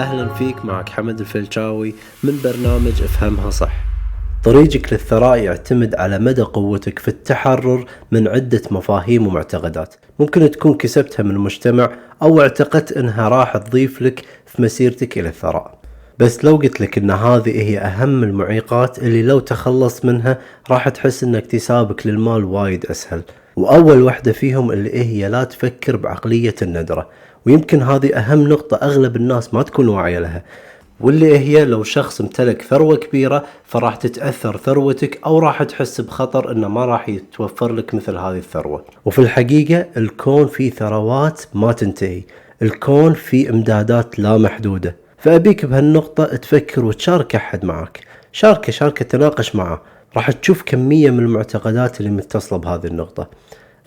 أهلا فيك معك حمد الفلشاوي من برنامج أفهمها صح. طريقك للثراء يعتمد على مدى قوتك في التحرر من عدة مفاهيم ومعتقدات. ممكن تكون كسبتها من المجتمع أو اعتقدت أنها راح تضيف لك في مسيرتك إلى الثراء. بس لو قلت لك إن هذه هي أهم المعيقات اللي لو تخلص منها راح تحس إن اكتسابك للمال وايد أسهل. وأول واحدة فيهم اللي هي لا تفكر بعقلية الندرة. ويمكن هذه أهم نقطة أغلب الناس ما تكون واعية لها. واللي هي لو شخص امتلك ثروة كبيرة فراح تتأثر ثروتك أو راح تحس بخطر أنه ما راح يتوفر لك مثل هذه الثروة. وفي الحقيقة الكون فيه ثروات ما تنتهي. الكون فيه إمدادات لا محدودة. فأبيك بهالنقطة تفكر وتشارك أحد معك. شاركه شاركه تناقش معه. راح تشوف كمية من المعتقدات اللي متصلة بهذه النقطة.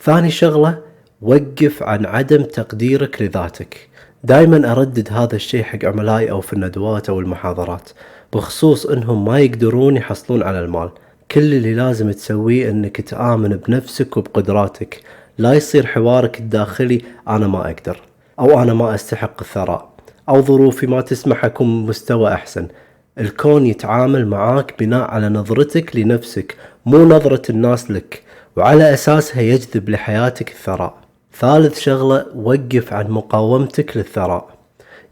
ثاني شغلة وقف عن عدم تقديرك لذاتك. دائما أردد هذا الشيء حق عملائي أو في الندوات أو المحاضرات بخصوص أنهم ما يقدرون يحصلون على المال. كل اللي لازم تسويه أنك تآمن بنفسك وبقدراتك. لا يصير حوارك الداخلي أنا ما أقدر أو أنا ما أستحق الثراء أو ظروفي ما تسمح أكون بمستوى أحسن. الكون يتعامل معاك بناء على نظرتك لنفسك مو نظرة الناس لك وعلى أساسها يجذب لحياتك الثراء. ثالث شغلة وقف عن مقاومتك للثراء.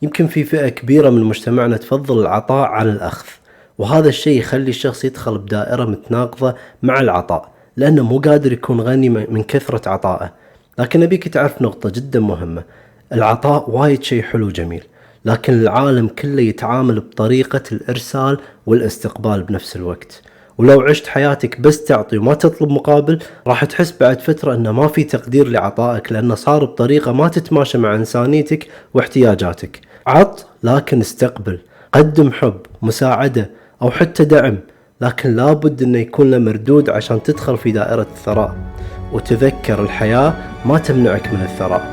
يمكن في فئة كبيرة من مجتمعنا تفضل العطاء عن الأخذ وهذا الشيء يخلي الشخص يدخل بدائرة متناقضة مع العطاء لأنه مو قادر يكون غني من كثرة عطائه. لكن أبيك تعرف نقطة جدا مهمة العطاء وايد شيء حلو جميل لكن العالم كله يتعامل بطريقة الإرسال والإستقبال بنفس الوقت. ولو عشت حياتك بس تعطي وما تطلب مقابل راح تحس بعد فترة إنه ما في تقدير لعطائك لأنه صار بطريقة ما تتماشى مع إنسانيتك واحتياجاتك. عط لكن استقبل. قدم حب مساعدة أو حتى دعم. لكن لابد إنه يكون له مردود عشان تدخل في دائرة الثراء. وتذكر الحياة ما تمنعك من الثراء.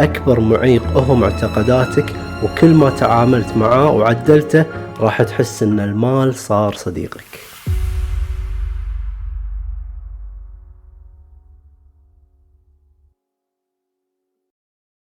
أكبر معيق هو معتقداتك وكل ما تعاملت معاه وعدلته راح تحس إن المال صار صديقك.